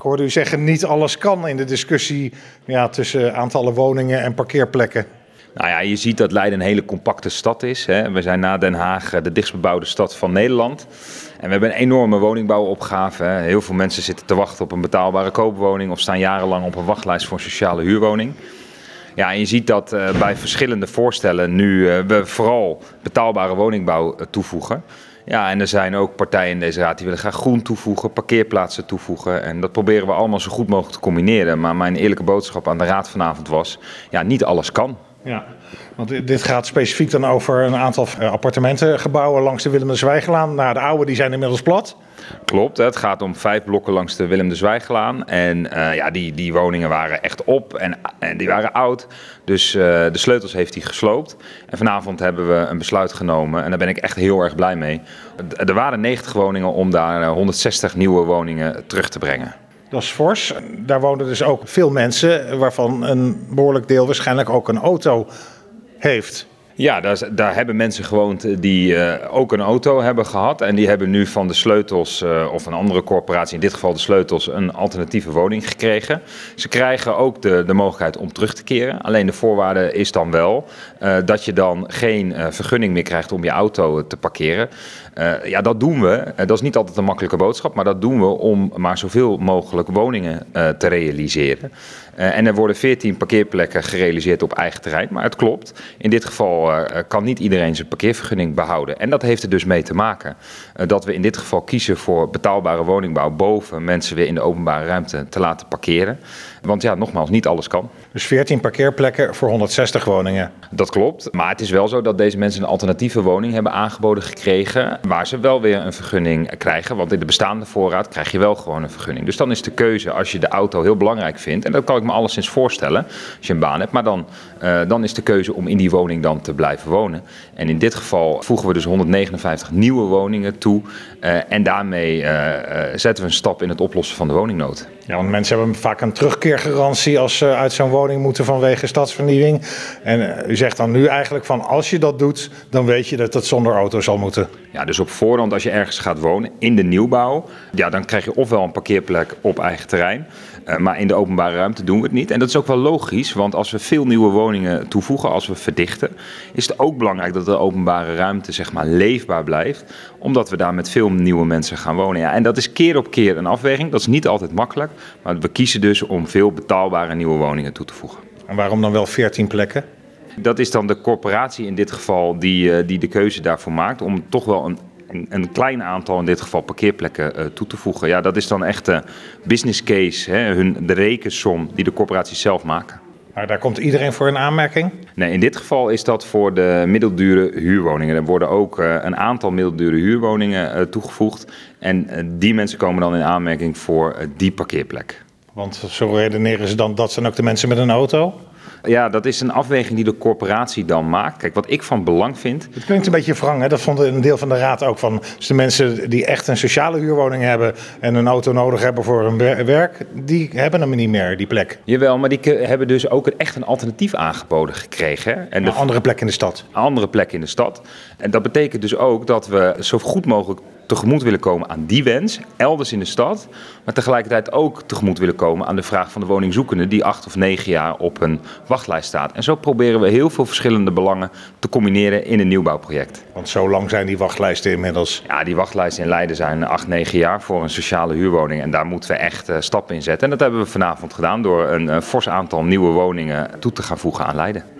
Ik hoorde u zeggen, niet alles kan in de discussie ja, tussen aantallen woningen en parkeerplekken. Nou ja, je ziet dat Leiden een hele compacte stad is. Hè. We zijn na Den Haag de dichtstbebouwde stad van Nederland. En we hebben een enorme woningbouwopgave. Hè. Heel veel mensen zitten te wachten op een betaalbare koopwoning of staan jarenlang op een wachtlijst voor een sociale huurwoning. Ja, en je ziet dat uh, bij verschillende voorstellen nu uh, we vooral betaalbare woningbouw toevoegen. Ja, en er zijn ook partijen in deze raad die willen graag groen toevoegen, parkeerplaatsen toevoegen. En dat proberen we allemaal zo goed mogelijk te combineren. Maar mijn eerlijke boodschap aan de raad vanavond was, ja, niet alles kan. Ja, want dit gaat specifiek dan over een aantal appartementengebouwen langs de Willem de Zwijgelaan. Nou, de oude die zijn inmiddels plat. Klopt, het gaat om vijf blokken langs de Willem de Zwijgelaan. En uh, ja, die, die woningen waren echt op en, en die waren oud. Dus uh, de sleutels heeft hij gesloopt. En vanavond hebben we een besluit genomen en daar ben ik echt heel erg blij mee. Er waren 90 woningen om daar 160 nieuwe woningen terug te brengen. Dat is fors. Daar wonen dus ook veel mensen, waarvan een behoorlijk deel waarschijnlijk ook een auto heeft. Ja, daar, daar, hebben mensen gewoond die uh, ook een auto hebben gehad. En die hebben nu van de sleutels, uh, of een andere corporatie, in dit geval de sleutels, een alternatieve woning gekregen. Ze krijgen ook de, de mogelijkheid om terug te keren. Alleen de voorwaarde is dan wel dat je dan geen vergunning meer krijgt om je auto te parkeren. ja, dat doen we. dat is niet altijd een makkelijke boodschap, maar dat doen we om maar zoveel mogelijk woningen te realiseren. en er worden 14 parkeerplekken gerealiseerd op eigen terrein. Maar het klopt, in dit geval uh, kan niet iedereen zijn parkeervergunning behouden. En dat heeft er dus mee te maken uh, dat we in dit geval kiezen voor betaalbare woningbouw boven mensen weer in de openbare ruimte te laten parkeren. Want ja, nogmaals, niet alles kan. Dus 14 parkeerplekken voor 160 woningen. Dat klopt. Maar het is wel zo dat deze mensen een alternatieve woning hebben aangeboden gekregen. Waar ze wel weer een vergunning krijgen. Want in de bestaande voorraad krijg je wel gewoon een vergunning. Dus dan is de keuze als je de auto heel belangrijk vindt. En dat kan ik me alleszins voorstellen als je een baan hebt. Maar dan, uh, dan is de keuze om in die woning dan te blijven wonen. En in dit geval voegen we dus 159 nieuwe woningen toe. Uh, en daarmee uh, zetten we een stap in het oplossen van de woningnood. Ja, want mensen hebben vaak een terugkeergarantie als ze uit zo'n woning moeten vanwege stadsvernieuwing. En u zegt dan nu eigenlijk van als je dat doet, dan weet je dat het zonder auto zal moeten. Ja, dus op voorhand als je ergens gaat wonen in de nieuwbouw, ja, dan krijg je ofwel een parkeerplek op eigen terrein. Uh, maar in de openbare ruimte doen we het niet. En dat is ook wel logisch, want als we veel nieuwe woningen toevoegen, als we verdichten, is het ook belangrijk dat de openbare ruimte zeg maar leefbaar blijft. Omdat we daar met veel nieuwe mensen gaan wonen. Ja, en dat is keer op keer een afweging. Dat is niet altijd makkelijk. Maar we kiezen dus om veel betaalbare nieuwe woningen toe te voegen. En waarom dan wel 14 plekken? Dat is dan de corporatie in dit geval die, die de keuze daarvoor maakt om toch wel een een, klein aantal, in dit geval parkeerplekken, uh, toe te voegen. Ja, dat is dan echt de business case, hè, hun, de rekensom die de corporaties zelf maken. Maar daar komt iedereen voor in aanmerking? Nee, in dit geval is dat voor de middeldure huurwoningen. Er worden ook uh, een aantal middeldure huurwoningen uh, toegevoegd. En die mensen komen dan in aanmerking voor die parkeerplek. Want zo redeneren ze dan, dat zijn ook de mensen met een auto? Ja, dat is een afweging die de corporatie dan maakt. Kijk, wat ik van belang vind. Het klinkt een beetje wrang, hè? dat vond een deel van de raad ook. Van, dus de mensen die echt een sociale huurwoning hebben en een auto nodig hebben voor hun werk, die hebben hem niet meer, die plek. Jawel, maar die hebben dus ook echt een alternatief aangeboden gekregen. Hè? En de, een andere plek in de stad. Een andere plek in de stad. En dat betekent dus ook dat we zo goed mogelijk tegemoet willen komen aan die wens, elders in de stad, maar tegelijkertijd ook tegemoet willen komen aan de vraag van de woningzoekende die acht of negen jaar op een wachtlijst staat. En zo proberen we heel veel verschillende belangen te combineren in een nieuwbouwproject. Want zo lang zijn die wachtlijsten inmiddels? Ja, die wachtlijsten in Leiden zijn acht, negen jaar voor een sociale huurwoning en daar moeten we echt uh, stappen in zetten. En dat hebben we vanavond gedaan door een uh, fors aantal nieuwe woningen toe te gaan voegen aan Leiden.